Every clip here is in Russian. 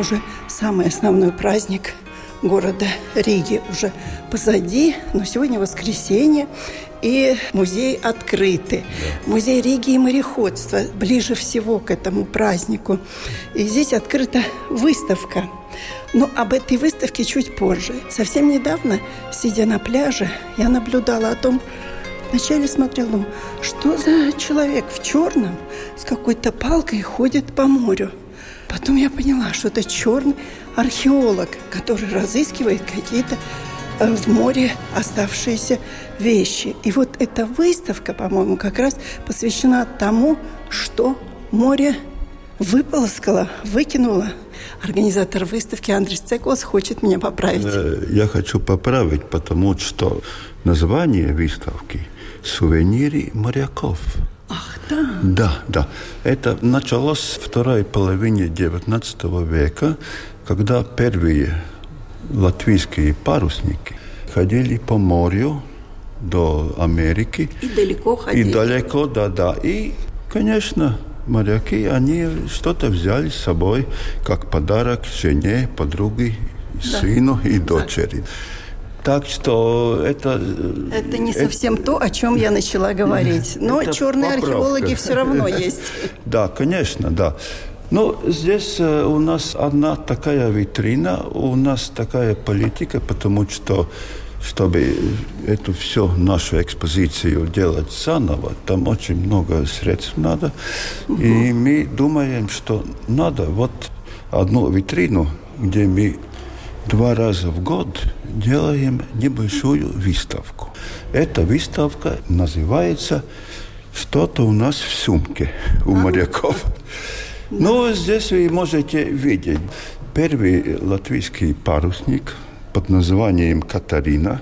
Уже самый основной праздник города Риги уже позади, но сегодня воскресенье, и музей открыты. Музей Риги и мореходства ближе всего к этому празднику. И здесь открыта выставка. Но об этой выставке чуть позже. Совсем недавно, сидя на пляже, я наблюдала о том, Вначале смотрела, думаю, что за человек в черном с какой-то палкой ходит по морю. Потом я поняла, что это черный археолог, который разыскивает какие-то э, в море оставшиеся вещи. И вот эта выставка, по-моему, как раз посвящена тому, что море выполоскало, выкинуло. Организатор выставки Андрей Цеклос хочет меня поправить. Э, я хочу поправить, потому что название выставки «Сувениры моряков». Да? Да, да. Это началось в второй половине XIX века, когда первые латвийские парусники ходили по морю до Америки. И далеко ходили. И далеко, да, да. И, конечно, моряки, они что-то взяли с собой как подарок жене, подруге, да. сыну и дочери. Да. Так что это... Это не совсем это, то, о чем я начала говорить. Но черные поправка. археологи все равно есть. Да, конечно, да. Но здесь э, у нас одна такая витрина, у нас такая политика, потому что чтобы эту всю нашу экспозицию делать заново, там очень много средств надо. Угу. И мы думаем, что надо вот одну витрину, где мы два раза в год делаем небольшую выставку. Эта выставка называется «Что-то у нас в сумке у моряков». Ну, здесь вы можете видеть первый латвийский парусник под названием «Катарина»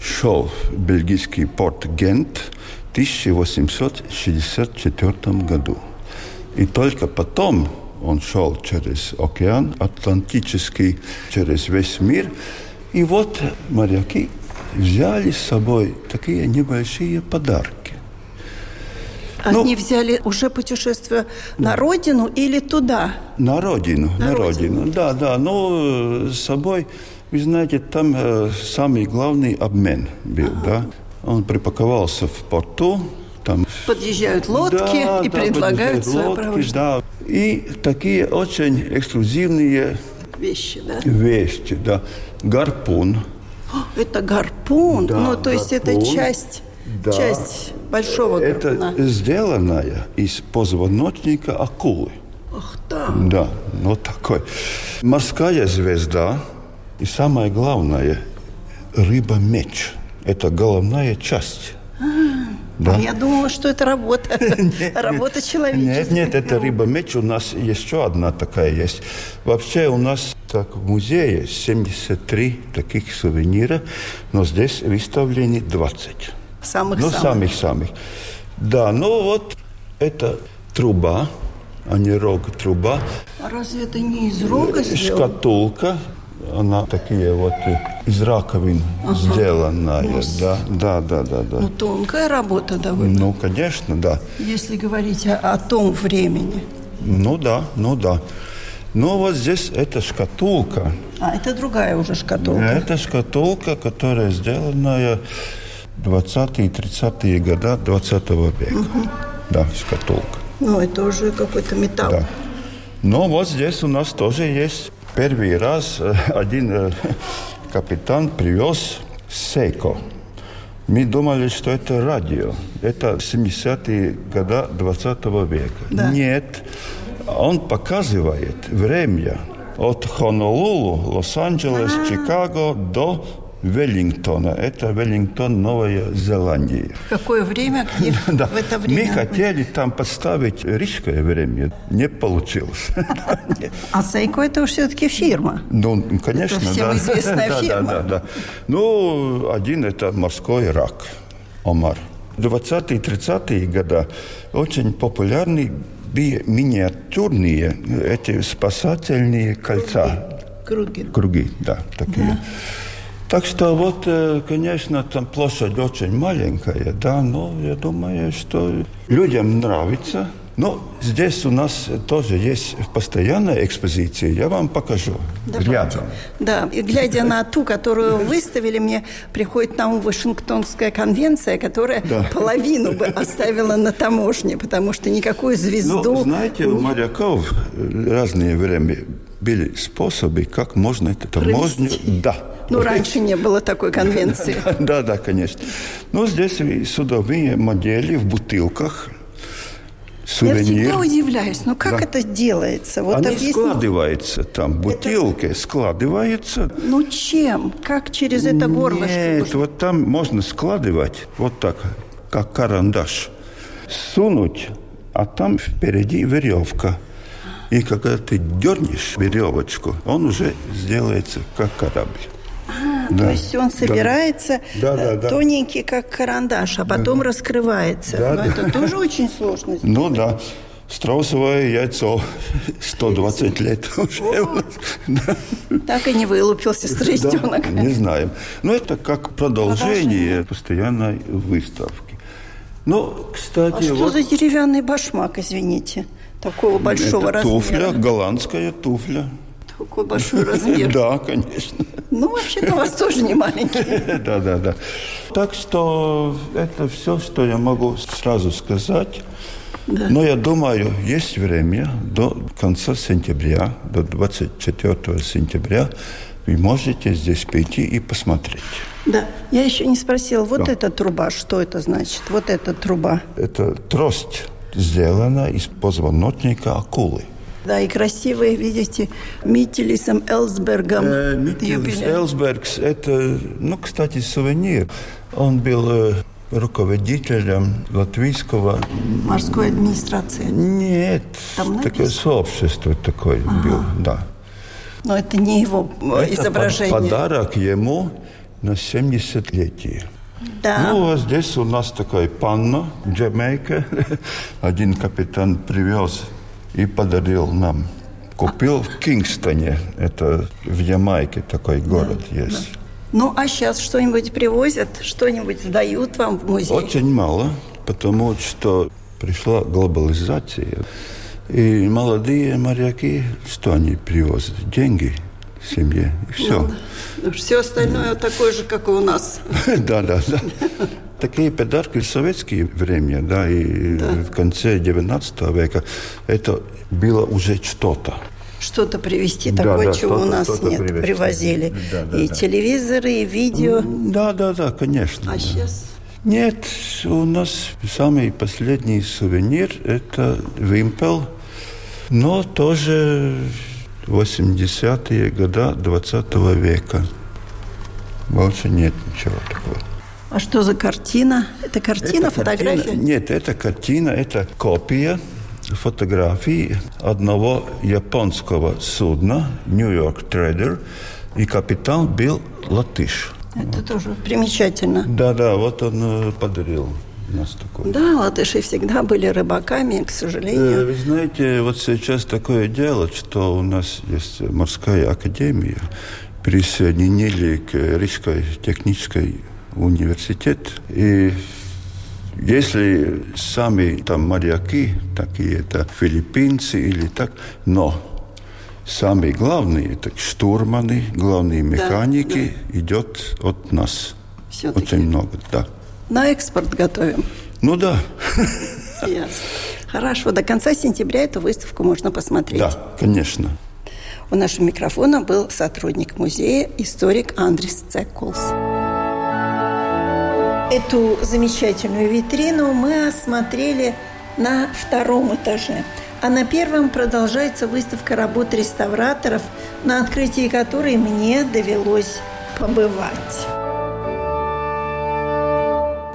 шел в бельгийский порт Гент в 1864 году. И только потом он шел через океан Атлантический, через весь мир. И вот моряки взяли с собой такие небольшие подарки. Они ну, взяли уже путешествие на родину или туда? На родину, на, на родину. родину. Да, да. Но э, с собой, вы знаете, там э, самый главный обмен был, ага. да. Он припаковался в порту, там... Подъезжают лодки да, и да, предлагают свое лодки, да. И такие очень эксклюзивные вещи, да? Вещи, да. Гарпун. Это гарпун? Да, ну, то гарпун. есть это часть, да. часть большого гарпуна? Это сделанная из позвоночника акулы. Ах, да. Да, ну такой. Морская звезда. И самое главное, рыба-меч. Это головная часть. Да. А я думала, что это работа. работа человеческая. Нет, нет, это рыба-меч. У нас еще одна такая есть. Вообще у нас так в музее 73 таких сувенира, но здесь выставлены 20. Самых-самых? Ну, самых-самых. Да, ну вот это труба, а не рог, труба. А разве это не из рога сделано? Шкатулка она такие вот из раковин ага. сделанная. Да, да, да, да, да. Ну, тонкая работа довольно. Ну, конечно, да. Если говорить о, о том времени. Ну да, ну да. Но вот здесь эта шкатулка. А, это другая уже шкатулка. Это шкатулка, которая сделанная 20-е 30-е годы 20 века. Угу. Да, шкатулка. Ну, это уже какой-то металл. Да. Но вот здесь у нас тоже есть Первый раз э, один э, капитан привез Сейко. Мы думали, что это радио. Это 70-е годы 20 века. Да. Нет, он показывает время от Хонолулу, Лос-Анджелес, А-а-а. Чикаго до Веллингтона. Это Веллингтон, Новая Зеландия. Какое время? Да. в это Мы время? хотели там поставить рижское время. Не получилось. А Сейко это уж все-таки фирма. Ну, конечно, Это всем да. известная Да, фирма. Да, да, да. Ну, один это морской рак, омар. 20-е, 30-е годы очень популярны были миниатюрные эти спасательные кольца. Круги. Круги, да, такие. Так что вот, э, конечно, там площадь очень маленькая, да, но я думаю, что людям нравится. Но здесь у нас тоже есть постоянная экспозиция. Я вам покажу Давайте. рядом. Да, и глядя на ту, которую выставили, мне приходит на ум Вашингтонская конвенция, которая Да. половину бы оставила на таможне, потому что никакую звезду... Ну, знаете, у моряков разные время были способы, как можно эту таможню... Да. Ну, раньше не было такой конвенции. Да, да, конечно. Ну, здесь судовые модели в бутылках, Я сувенир. всегда удивляюсь, ну как Да. это делается? Вот Они объясни- складываются там, бутылки складываются. Ну чем? Как через это горлышко? Нет, вот там можно складывать вот так, как карандаш. Сунуть, а там впереди веревка. И когда ты дернешь веревочку, он уже сделается как корабль. Да, То есть он да. собирается Да, да, э, да. тоненький, как карандаш, а потом раскрывается. Да, Но да. это тоже очень сложно. сделать. Ну да, страусовое яйцо 120 лет уже. Да. Так и не вылупился страстенок. Да, не знаем. Но это как продолжение постоянной выставки. Ну, кстати, А что вот за деревянный башмак, извините? Такого большого это размера. туфля, голландская туфля. Такой большой размер. Да, конечно. Ну, вообще-то у вас тоже не маленький. Да, да, да. Так что это все, что я могу сразу сказать. Но я думаю, есть время до конца сентября, до 24 сентября, вы можете здесь прийти и посмотреть. Да. Я еще не спросила, вот Да. эта труба, что это значит? Вот эта труба. Это трость сделана из позвоночника акулы. Да, и красивые, видите, Митилисом Элсбергом. Митилис юбилей. Элсбергс, это, ну, кстати, сувенир. Он был э, руководителем латвийского... Морской администрации. Нет, Там такое сообщество такое был, да. Но это не его э, Это изображение. под- подарок ему на 70-летие. Да. Ну, а здесь у нас такая панна, Джамайка. Один капитан привез и подарил нам. Купил в Кингстоне, это в Ямайке такой город есть. Ну, а сейчас что-нибудь привозят, что-нибудь сдают вам в музей? Очень мало, потому что пришла глобализация. И молодые моряки, что они привозят? Деньги семье, и все. Все остальное такое же, как и у нас. Да, да, да. Такие подарки в советское время, да, и в конце 19 века, это было уже что-то. Что-то привезти Да, такое, да, чего у нас нет. привезти. Привозили. Да, да, и да. телевизоры, и видео. Да, да, да, конечно. А да. сейчас? Нет, у нас самый последний сувенир – это вимпел, но тоже 80-е годы 20 века. Больше нет ничего такого. А что за картина? Это картина, Это фотография? картина- Нет, это картина, это копия фотографии одного японского судна «Нью-Йорк Трейдер», и капитан был латыш. Это тоже примечательно. Да-да, вот он э, подарил нас такой. Да, латыши всегда были рыбаками, к Э, сожалению. Вы знаете, вот сейчас такое дело, что у нас есть морская академия, присоединили к Рижской технической университет. И если сами там моряки, такие это филиппинцы или так, но самые главные, это штурманы, главные механики, идет от нас. Всё-таки. Очень много, да. На экспорт готовим. Ну да, Ясно. Хорошо, до конца сентября эту выставку можно посмотреть. да, конечно. У нашего микрофона был сотрудник музея, историк Андрис Цекулс. Эту замечательную витрину мы осмотрели на втором этаже. А на первом продолжается выставка работ реставраторов, на открытии которой мне довелось побывать.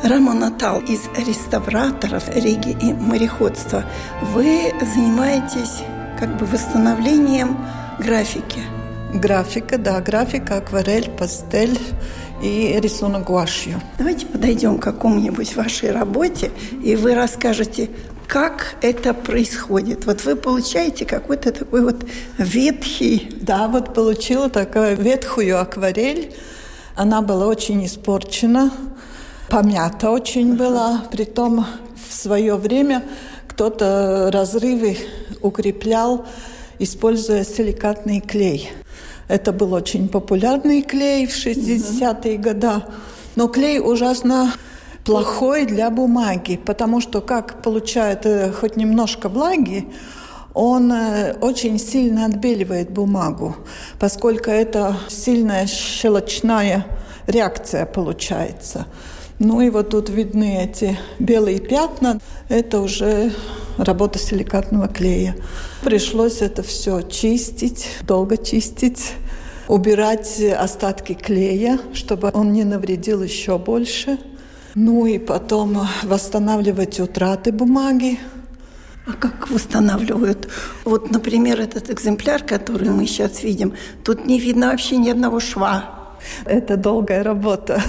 Рамон Натал из реставраторов Риги и мореходства. Вы занимаетесь как бы восстановлением графики. Графика, да, графика, акварель, пастель и рисунок гуашью. Давайте подойдем к какому-нибудь вашей работе, и вы расскажете, как это происходит? Вот вы получаете какой-то такой вот ветхий... Да, вот получила такую ветхую акварель. Она была очень испорчена, помята очень была. Притом в свое время кто-то разрывы укреплял, используя силикатный клей. Это был очень популярный клей в 60-е годы. Но клей ужасно плохой для бумаги, потому что как получает э, хоть немножко влаги, он э, очень сильно отбеливает бумагу, поскольку это сильная щелочная реакция получается. Ну и вот тут видны эти белые пятна. Это уже работа силикатного клея. Пришлось это все чистить, долго чистить, убирать остатки клея, чтобы он не навредил еще больше. Ну и потом восстанавливать утраты бумаги. А как восстанавливают? Вот, например, этот экземпляр, который мы сейчас видим, тут не видно вообще ни одного шва. Это долгая работа.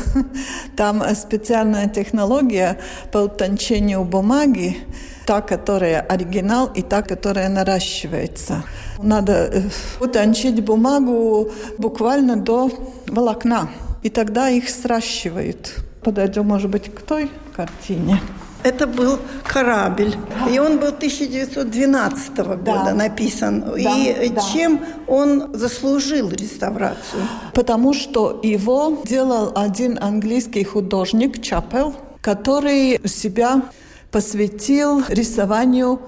Там специальная технология по утончению бумаги, та, которая оригинал, и та, которая наращивается. Надо э, утончить бумагу буквально до волокна, и тогда их сращивают подойдем, может быть, к той картине. Это был корабль, и он был 1912 года да. написан. Да, и да. чем он заслужил реставрацию? Потому что его делал один английский художник Чапел, который себя посвятил рисованию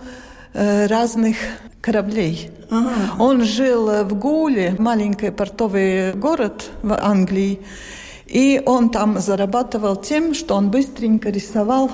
э, разных кораблей. Ага. Он жил в Гуле, маленький портовый город в Англии, и он там зарабатывал тем, что он быстренько рисовал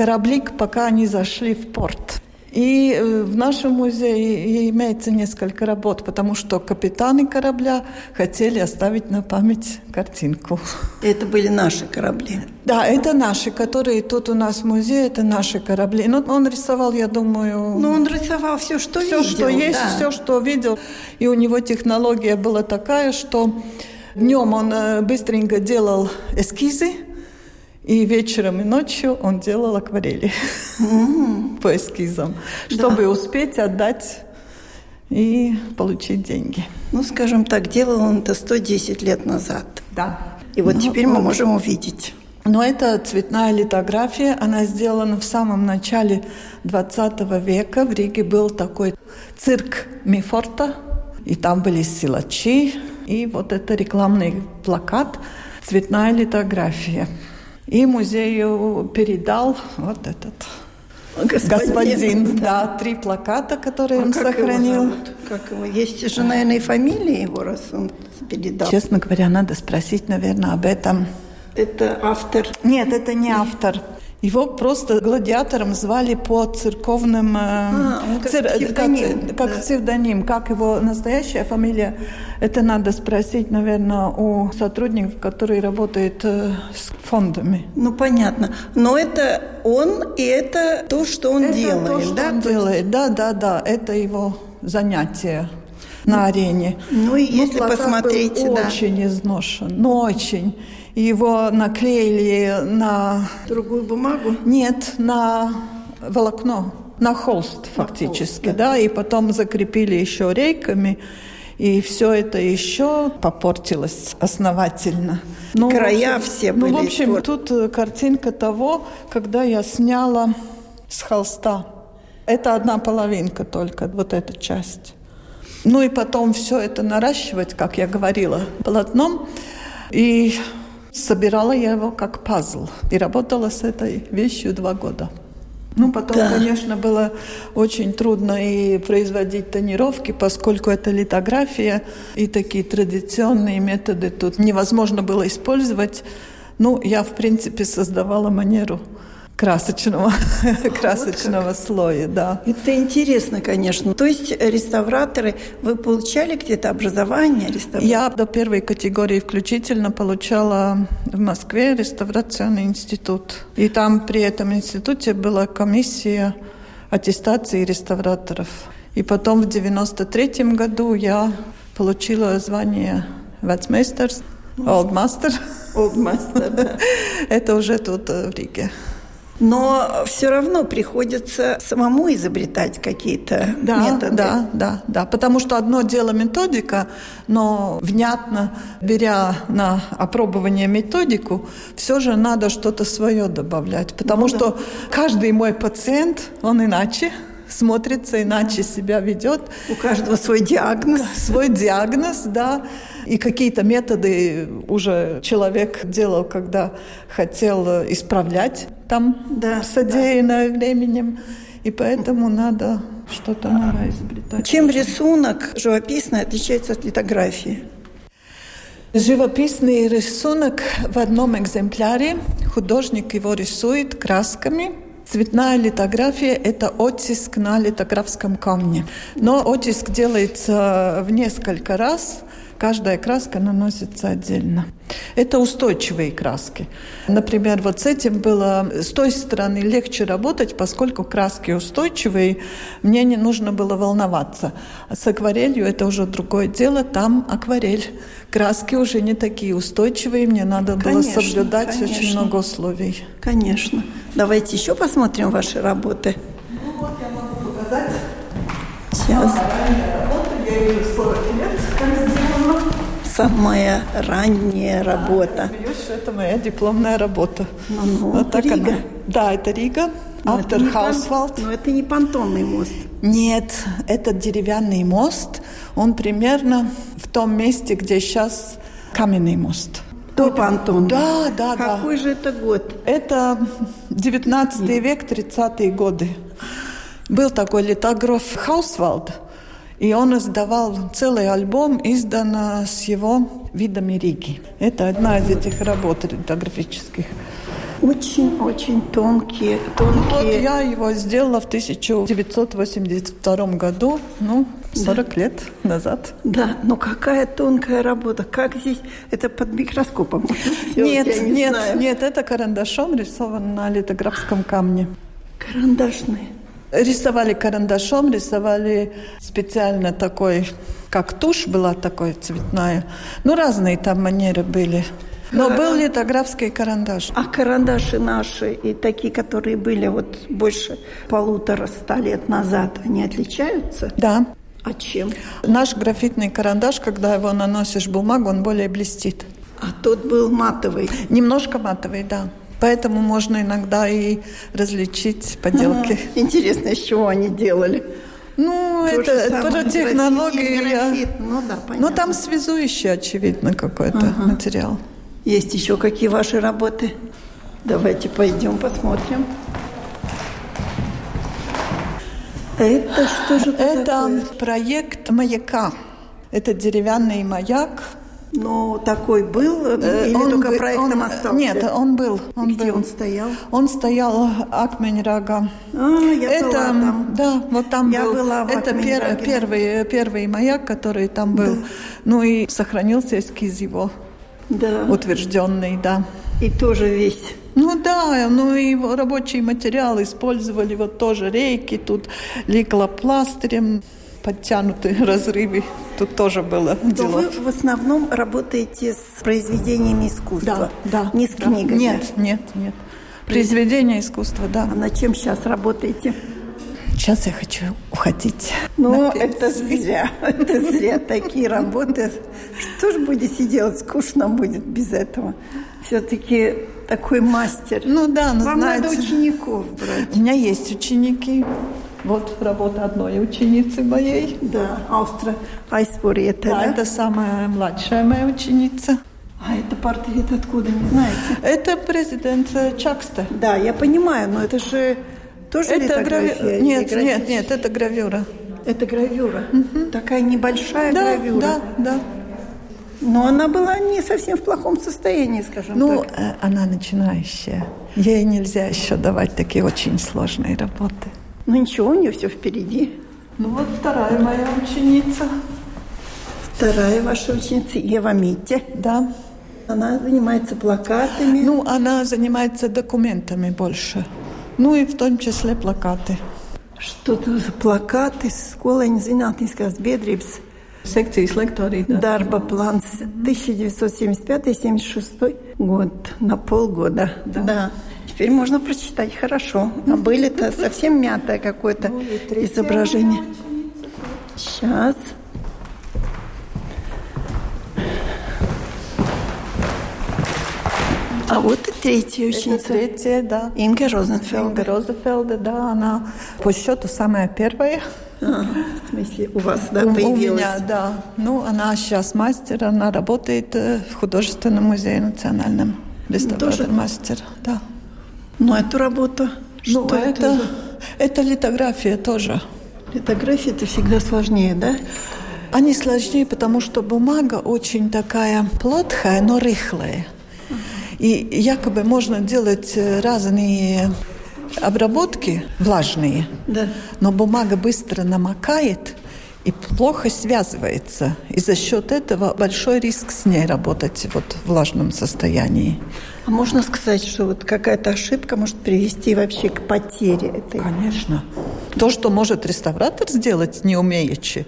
корабли, пока они зашли в порт. И э, в нашем музее имеется несколько работ, потому что капитаны корабля хотели оставить на память картинку. Это были наши корабли? Да, это наши, которые тут у нас в музее, это наши корабли. Но он рисовал, я думаю... Ну, он рисовал все, что все, видел. Все, что есть, да. все, что видел. И у него технология была такая, что Днем он э, быстренько делал эскизы, и вечером и ночью он делал акварели mm. по эскизам, чтобы да. успеть отдать и получить деньги. Ну, скажем так, делал он это 110 лет назад. Да. И вот ну, теперь мы можем увидеть. Но это цветная литография, она сделана в самом начале 20 века. В Риге был такой цирк Мифорта, и там были силачи, и вот это рекламный плакат, цветная литография. И музею передал вот этот господин, господин да, три плаката, которые а он как сохранил. Его Как его? Есть же, наверное, и фамилия его, раз он передал. Честно говоря, надо спросить, наверное, об этом. Это автор? Нет, это не автор. Его просто гладиатором звали по церковным... Э, а, он как цер... псевдоним. Как, как да. псевдоним. Как его настоящая фамилия, это надо спросить, наверное, у сотрудников, которые работают э, с фондами. Ну, понятно. Но это он, и это то, что он это делает, то, что да? он делает, да, да, да. Это его занятие на арене. Ну, и если ну, посмотреть, да. очень изношен, ну, очень его наклеили на... Другую бумагу? Нет, на волокно, на холст фактически, на холст, да. да, и потом закрепили еще рейками, и все это еще попортилось основательно. Ну, Края общем, все были. Ну, в общем, испорт... тут э, картинка того, когда я сняла с холста. Это одна половинка только, вот эта часть. Ну и потом все это наращивать, как я говорила, полотном. И Собирала я его как пазл и работала с этой вещью два года. Ну, потом, да. конечно, было очень трудно и производить тонировки, поскольку это литография, и такие традиционные методы тут невозможно было использовать. Ну, я, в принципе, создавала манеру красочного, красочного слоя, да. Это интересно, конечно. То есть реставраторы, вы получали где-то образование реставратора? Я до первой категории включительно получала в Москве реставрационный институт. И там при этом институте была комиссия аттестации реставраторов. И потом в 93 году я получила звание вацмейстерс, олдмастер. Олдмастер, да. Это уже тут э, в Риге. Но все равно приходится самому изобретать какие-то да, методы. Да, да, да. Потому что одно дело методика, но внятно, беря на опробование методику, все же надо что-то свое добавлять. Потому ну, что да. каждый мой пациент, он иначе смотрится, иначе себя ведет. У каждого свой диагноз. Свой диагноз, да. И какие-то методы уже человек делал, когда хотел исправлять там да, содеянное да. временем. И поэтому надо что-то новое изобретать. Чем рисунок живописный отличается от литографии? Живописный рисунок в одном экземпляре. Художник его рисует красками – Цветная литография – это оттиск на литографском камне. Но оттиск делается в несколько раз, каждая краска наносится отдельно. Это устойчивые краски. Например, вот с этим было с той стороны легче работать, поскольку краски устойчивые, мне не нужно было волноваться. А с акварелью это уже другое дело, там акварель. Краски уже не такие устойчивые, мне надо конечно, было соблюдать конечно. очень много условий. Конечно. Давайте еще посмотрим ваши работы. Ну вот я могу показать. Сейчас. Самая ранняя работа. Смеюсь, это моя дипломная работа. Ну, ну, вот так Рига. Она. Да, это Рига. Но Автор Хаусвалд. Но это не понтонный мост. Нет, это деревянный мост. Он примерно в том месте, где сейчас каменный мост. До понтон. Да, да, Какой да. Какой же это год? Это 19 век, 30-е годы. Был такой литограф Хаусвалд, и он издавал целый альбом, издан с его видами Риги. Это одна из этих работ литографических. Очень-очень тонкие, тонкие. Вот я его сделала в 1982 году, ну, 40 да. лет назад. Да, но какая тонкая работа. Как здесь это под микроскопом? Нет, не нет, знаю. нет, это карандашом рисован на литографском камне. Карандашные. Рисовали карандашом, рисовали специально такой, как тушь была такой цветная. Ну, разные там манеры были. Но был литографский карандаш. А карандаши наши и такие, которые были вот больше полутора ста лет назад, они отличаются? Да. А чем? Наш графитный карандаш, когда его наносишь в бумагу, он более блестит. А тот был матовый? Немножко матовый, да. Поэтому можно иногда и различить поделки. Ага. Интересно, из чего они делали? Ну, То это про технологии. Графит. Ну, да, понятно. Но там связующий, очевидно, какой-то ага. материал. Есть еще какие ваши работы? Давайте пойдем посмотрим. Это что же это такое? проект маяка. Это деревянный маяк. Но такой был э, или он только проектом он, остался? Нет, он был. Он где был. он стоял? Он стоял Акмень-Рага. А, я это, была там. Да, вот там я был. Была в это пер, первый, первый маяк, который там был. Да. Ну и сохранился эскиз его. Да. Утвержденный, да. И тоже весь ну да, ну и рабочий материал использовали, вот тоже рейки, тут ликлопластырем подтянутые разрывы. Тут тоже было Но дело. вы в основном работаете с произведениями искусства? Да, да. Не с да. книгами? Нет, нет, нет. Произведения искусства, да. А над чем сейчас работаете? Сейчас я хочу уходить. Ну, это зря. Это зря. Такие работы. Что же будете делать? Скучно будет без этого. Все-таки такой мастер. Ну да, но Вам знаете, надо учеников брать. У меня есть ученики. Вот работа одной ученицы моей. Да, Аустра Айспори это, да? это самая младшая моя ученица. А это портрет откуда, не знаете? Это президент Чакста. Да, я понимаю, но это же тоже это гравюра. Нет, нет, нет, это гравюра. Это гравюра. Угу. Такая небольшая да, гравюра. Да, да. Но она была не совсем в плохом состоянии, скажем ну, так. Ну, она начинающая. Ей нельзя еще давать такие очень сложные работы. Ну ничего, у нее все впереди. Ну вот вторая моя ученица. Вторая ваша ученица Ева Митте. Да. Она занимается плакатами. Ну, она занимается документами больше. Ну и в том числе плакаты. Что это за плакаты Skoliņu zinātniskās biedrības Секцijas лектории, да. Дарба план 1975-76 год, на полгода. Да. да. Теперь можно прочитать хорошо. А были-то совсем мятое какое-то ну, изображение. Сейчас. А вот и третья ученица. Это третья, да. Инга Розенфелд. Инга Розенфелда, да, она по счету самая первая. А, в смысле, у вас, да, у, появилась? У меня, да. Ну, она сейчас мастер, она работает э, в художественном музее национальном. Реставратор, мастер, да. Но эту работу, ну, что это? Это, это литография тоже. Литография это всегда сложнее, да? Они сложнее, потому что бумага очень такая плотная, но рыхлая. И якобы можно делать э, разные обработки влажные, да. но бумага быстро намокает и плохо связывается. И за счет этого большой риск с ней работать вот в влажном состоянии. А можно сказать, что вот какая-то ошибка может привести вообще к потере этой? Конечно. То, что может реставратор сделать, не умеючи,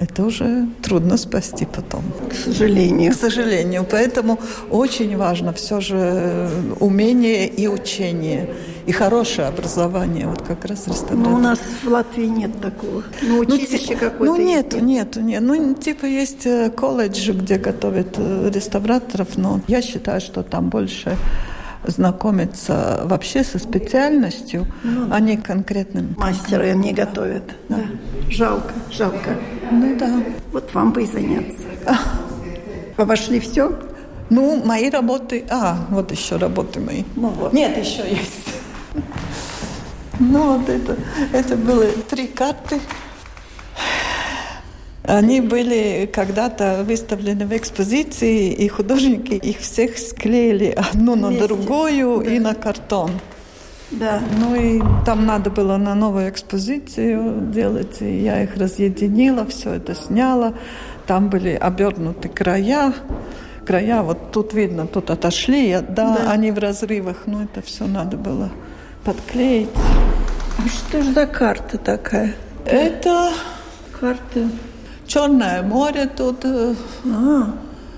это уже трудно спасти потом. К сожалению. К сожалению. Поэтому очень важно все же умение и учение. И хорошее образование, вот как раз реставратор. Но у нас в Латвии нет такого. Ну, училище ну, какое-то Ну, нет, нет, нет. Ну, типа есть э, колледж, где готовят э, реставраторов, но я считаю, что там больше знакомиться вообще со специальностью, ну, а не конкретным. Мастеры не готовят. Да. да. Жалко, жалко. Ну да. Вот вам бы и заняться. Вы вошли все? Ну, мои работы... А, вот еще работы мои. Ну, вот. Нет, еще есть. Ну, вот это, это было три карты. Они были когда-то выставлены в экспозиции, и художники их всех склеили одну на Вместе. другую да. и на картон. Да. Ну и там надо было на новую экспозицию делать, и я их разъединила, все это сняла. Там были обернуты края, края вот тут видно, тут отошли, да, да. они в разрывах, ну это все надо было подклеить. А что же за карта такая? Это карта Черное море тут. Э, а,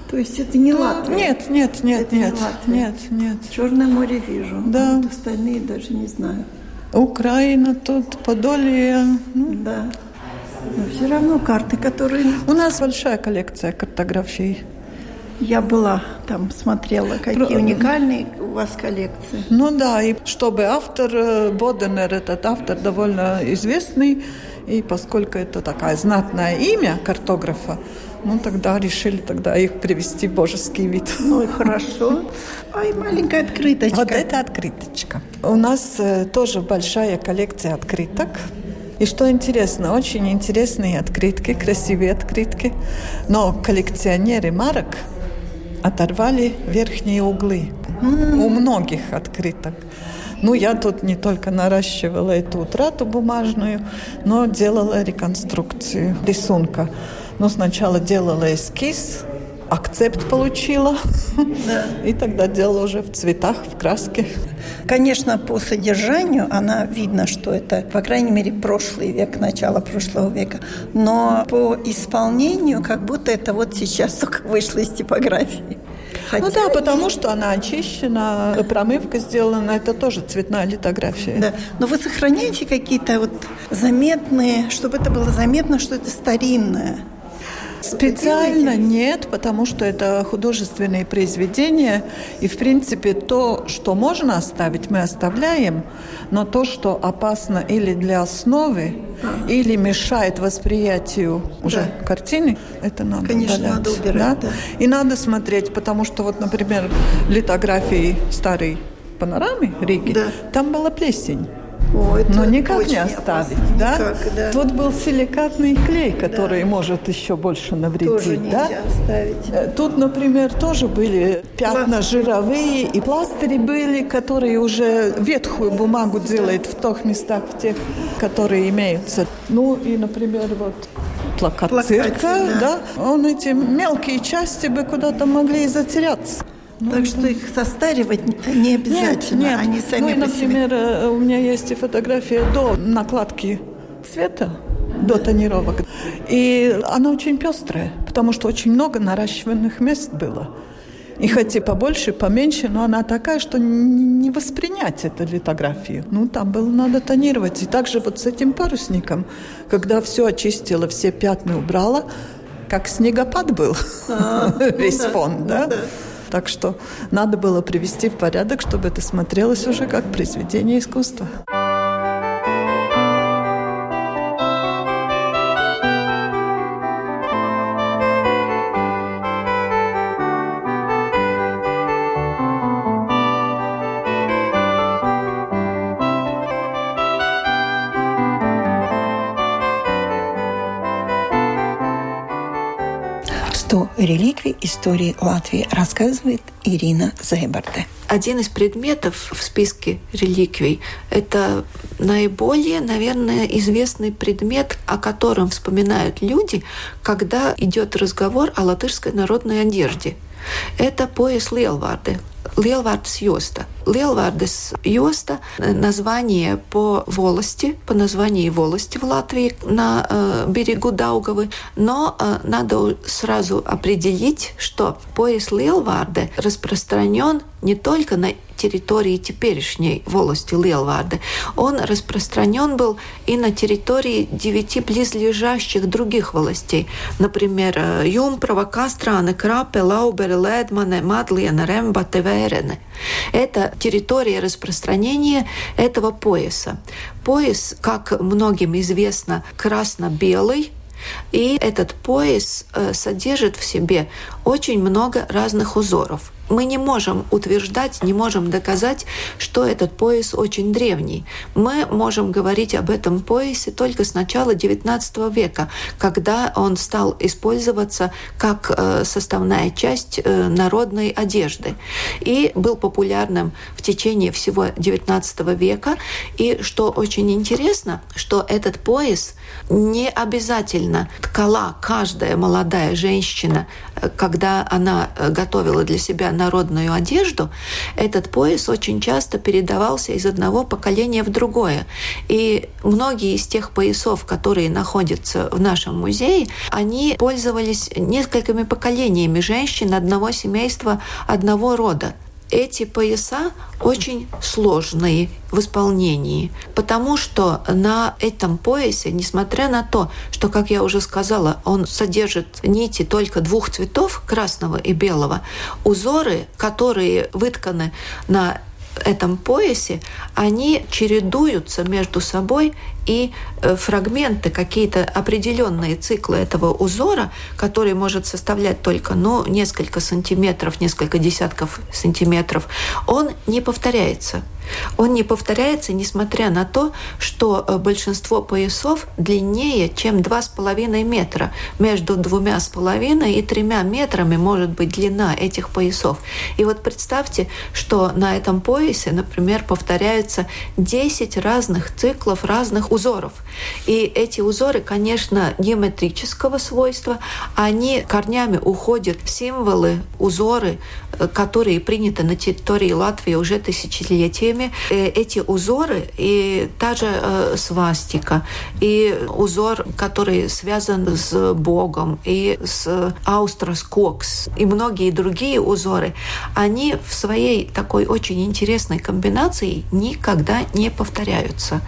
то есть это не Латвия? Нет, нет, нет, это нет, не нет, нет. Черное море вижу. Да. А вот остальные даже не знаю. Украина тут, Подолье. Ну. Да. Но все равно карты, которые... У нас большая коллекция картографий. Я была там, смотрела, какие Про... уникальные у вас коллекции. Ну да, и чтобы автор, э, Боденер, этот автор довольно известный, и поскольку это такое знатное имя картографа, ну, тогда решили тогда их привести в божеский вид. Ну и хорошо. И маленькая открыточка. Вот это открыточка. У нас э, тоже большая коллекция открыток. И что интересно, очень интересные открытки, красивые открытки. Но коллекционеры марок оторвали верхние углы mm. у многих открыток. Ну, я тут не только наращивала эту утрату бумажную, но делала реконструкцию рисунка. Но сначала делала эскиз, акцепт получила, да. и тогда делала уже в цветах, в краске. Конечно, по содержанию она видно, что это, по крайней мере, прошлый век, начало прошлого века. Но по исполнению, как будто это вот сейчас только вышло из типографии. Хотя ну да, потому что она очищена, промывка сделана, это тоже цветная литография. Да, но вы сохраняете какие-то вот заметные, чтобы это было заметно, что это старинное? Специально нет, потому что это художественные произведения, и в принципе то, что можно оставить, мы оставляем, но то, что опасно или для основы, а. или мешает восприятию уже да. картины, это надо Конечно, удалять. надо убирать. Да? Да. И надо смотреть, потому что вот, например, литографии старой панорамы Риги, да. там была плесень. Ой, Но никак не оставить, да? Никак, да? Тут был силикатный клей, который да. может еще больше навредить, тоже да? оставить. Э, тут, например, тоже были пятна Пластырь. жировые, и пластыри были, которые уже ветхую бумагу делают в тех местах, в тех, которые имеются. Ну и, например, вот плакат Плакате, цирка, да. да, он эти мелкие части бы куда-то могли и затеряться. Ну, так что их состаривать не обязательно, нет, нет. они сами ну, и, например, себе. у меня есть и фотография до накладки цвета, до тонировок. И она очень пестрая, потому что очень много наращиванных мест было. И хоть и побольше, поменьше, но она такая, что не воспринять эту литографию. Ну, там было надо тонировать. И также вот с этим парусником, когда все очистила, все пятна убрала, как снегопад был а, весь ну фон, да? Так что надо было привести в порядок, чтобы это смотрелось уже как произведение искусства. Реликвий истории Латвии рассказывает Ирина Зайбарде. Один из предметов в списке реликвий – это наиболее, наверное, известный предмет, о котором вспоминают люди, когда идет разговор о латышской народной одежде. Это пояс Лелварды, Lielvārdas josta. Lielvārdas josta – название по волости, по названию волости в Латвии на э, берегу Даугавы. Но э, надо сразу определить, что пояс Lielvārde распространен не только на территории теперешней волости Лелварды. Он распространен был и на территории девяти близлежащих других властей, например, э, Юмпрова, Кастраны, Крапе, Лаубере, Ледмане, Мадлена, Ремба, Теверене. Это территория распространения этого пояса. Пояс, как многим известно, красно-белый, и этот пояс э, содержит в себе очень много разных узоров мы не можем утверждать, не можем доказать, что этот пояс очень древний. Мы можем говорить об этом поясе только с начала XIX века, когда он стал использоваться как э, составная часть э, народной одежды и был популярным в течение всего XIX века. И что очень интересно, что этот пояс не обязательно ткала каждая молодая женщина, э, когда она готовила для себя народную одежду, этот пояс очень часто передавался из одного поколения в другое. И многие из тех поясов, которые находятся в нашем музее, они пользовались несколькими поколениями женщин одного семейства, одного рода эти пояса очень сложные в исполнении, потому что на этом поясе, несмотря на то, что, как я уже сказала, он содержит нити только двух цветов, красного и белого, узоры, которые вытканы на этом поясе, они чередуются между собой, и э, фрагменты, какие-то определенные циклы этого узора, который может составлять только ну, несколько сантиметров, несколько десятков сантиметров, он не повторяется. Он не повторяется, несмотря на то, что э, большинство поясов длиннее, чем 2,5 метра. Между двумя с половиной и тремя метрами может быть длина этих поясов. И вот представьте, что на этом поясе, например, повторяются 10 разных циклов разных узоров. И эти узоры, конечно, геометрического свойства, они корнями уходят в символы, узоры, э, которые приняты на территории Латвии уже тысячелетиями. Э, эти узоры и та же э, свастика, и узор, который связан с Богом, и с Аустрос Кокс, и многие другие узоры, они в своей такой очень интересной комбинации никогда не повторяются.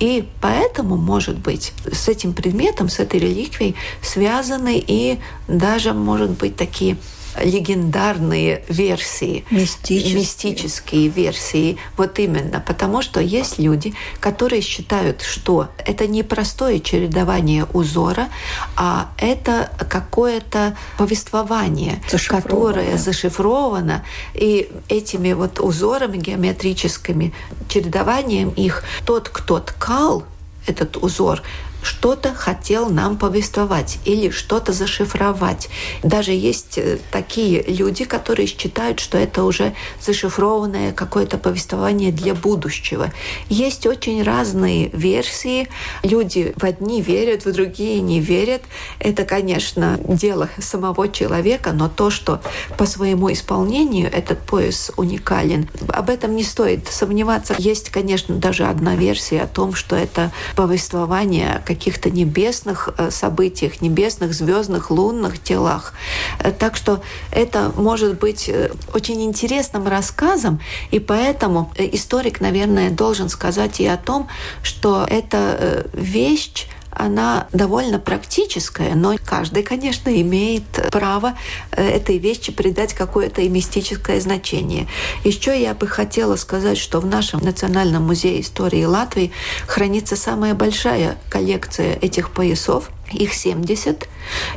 И поэтому, может быть, с этим предметом, с этой реликвией связаны и даже, может быть, такие легендарные версии. Мистические. Мистические версии. Вот именно. Потому что есть люди, которые считают, что это не простое чередование узора, а это какое-то повествование, которое зашифровано. И этими вот узорами геометрическими, чередованием их, тот, кто ткал этот узор, что-то хотел нам повествовать или что-то зашифровать. Даже есть э, такие люди, которые считают, что это уже зашифрованное какое-то повествование для будущего. Есть очень разные версии. Люди в одни верят, в другие не верят. Это, конечно, дело самого человека, но то, что по своему исполнению этот пояс уникален, об этом не стоит сомневаться. Есть, конечно, даже одна версия о том, что это повествование каких-то небесных э, событиях, небесных, звездных, лунных телах. Э, так что это может быть э, очень интересным рассказом, и поэтому историк, наверное, должен сказать и о том, что эта вещь она довольно практическая, но каждый, конечно, имеет право э, этой вещи придать какое-то и мистическое значение. Еще я бы хотела сказать, что в нашем Национальном музее истории Латвии хранится самая большая коллекция этих поясов – их 70.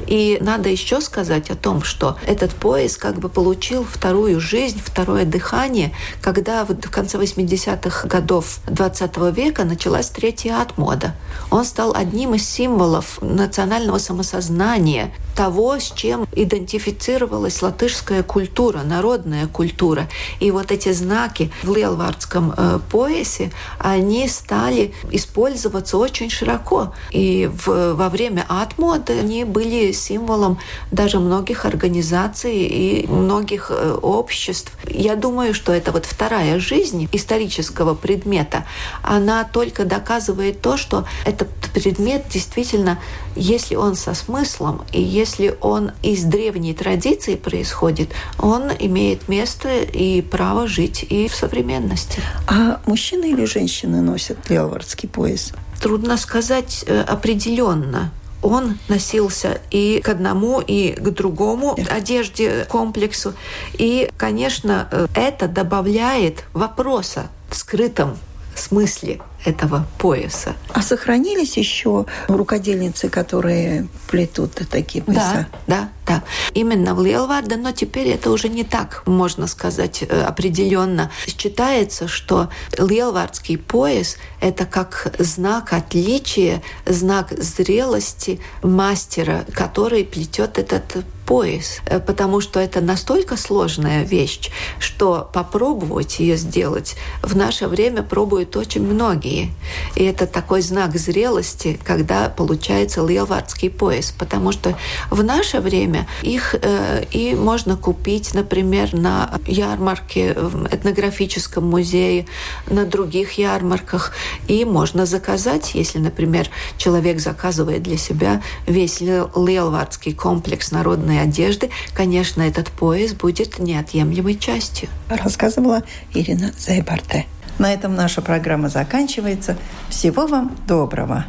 И надо еще сказать о том, что этот пояс как бы получил вторую жизнь, второе дыхание, когда в конце 80-х годов 20 века началась третья отмода. Он стал одним из символов национального самосознания, того, с чем идентифицировалась латышская культура, народная культура. И вот эти знаки в лелвардском э, поясе, они стали использоваться очень широко. И в, во время атмоды они были символом даже многих организаций и многих э, обществ. Я думаю, что это вот вторая жизнь исторического предмета, она только доказывает то, что этот предмет действительно, если он со смыслом и если если он из древней традиции происходит, он имеет место и право жить и в современности. А мужчины или женщины носят леовардский пояс? Трудно сказать э, определенно он носился и к одному, и к другому одежде, комплексу. И, конечно, э, это добавляет вопроса в скрытом смысле этого пояса. А сохранились еще рукодельницы, которые плетут такие пояса? Да, да, да. Именно в Лелварде, но теперь это уже не так, можно сказать, э, определенно. Считается, что лелвардский пояс – это как знак отличия, знак зрелости мастера, который плетет этот пояс, э, потому что это настолько сложная вещь, что попробовать ее сделать в наше время пробуют очень многие. И это такой знак зрелости, когда получается лелвардский пояс, потому что в наше время их э, и можно купить, например, на ярмарке в этнографическом музее, на других ярмарках, и можно заказать, если, например, человек заказывает для себя весь лелвардский комплекс народной черной одежды, конечно, этот пояс будет неотъемлемой частью. Рассказывала Ирина Зайбарте. На этом наша программа заканчивается. Всего вам доброго.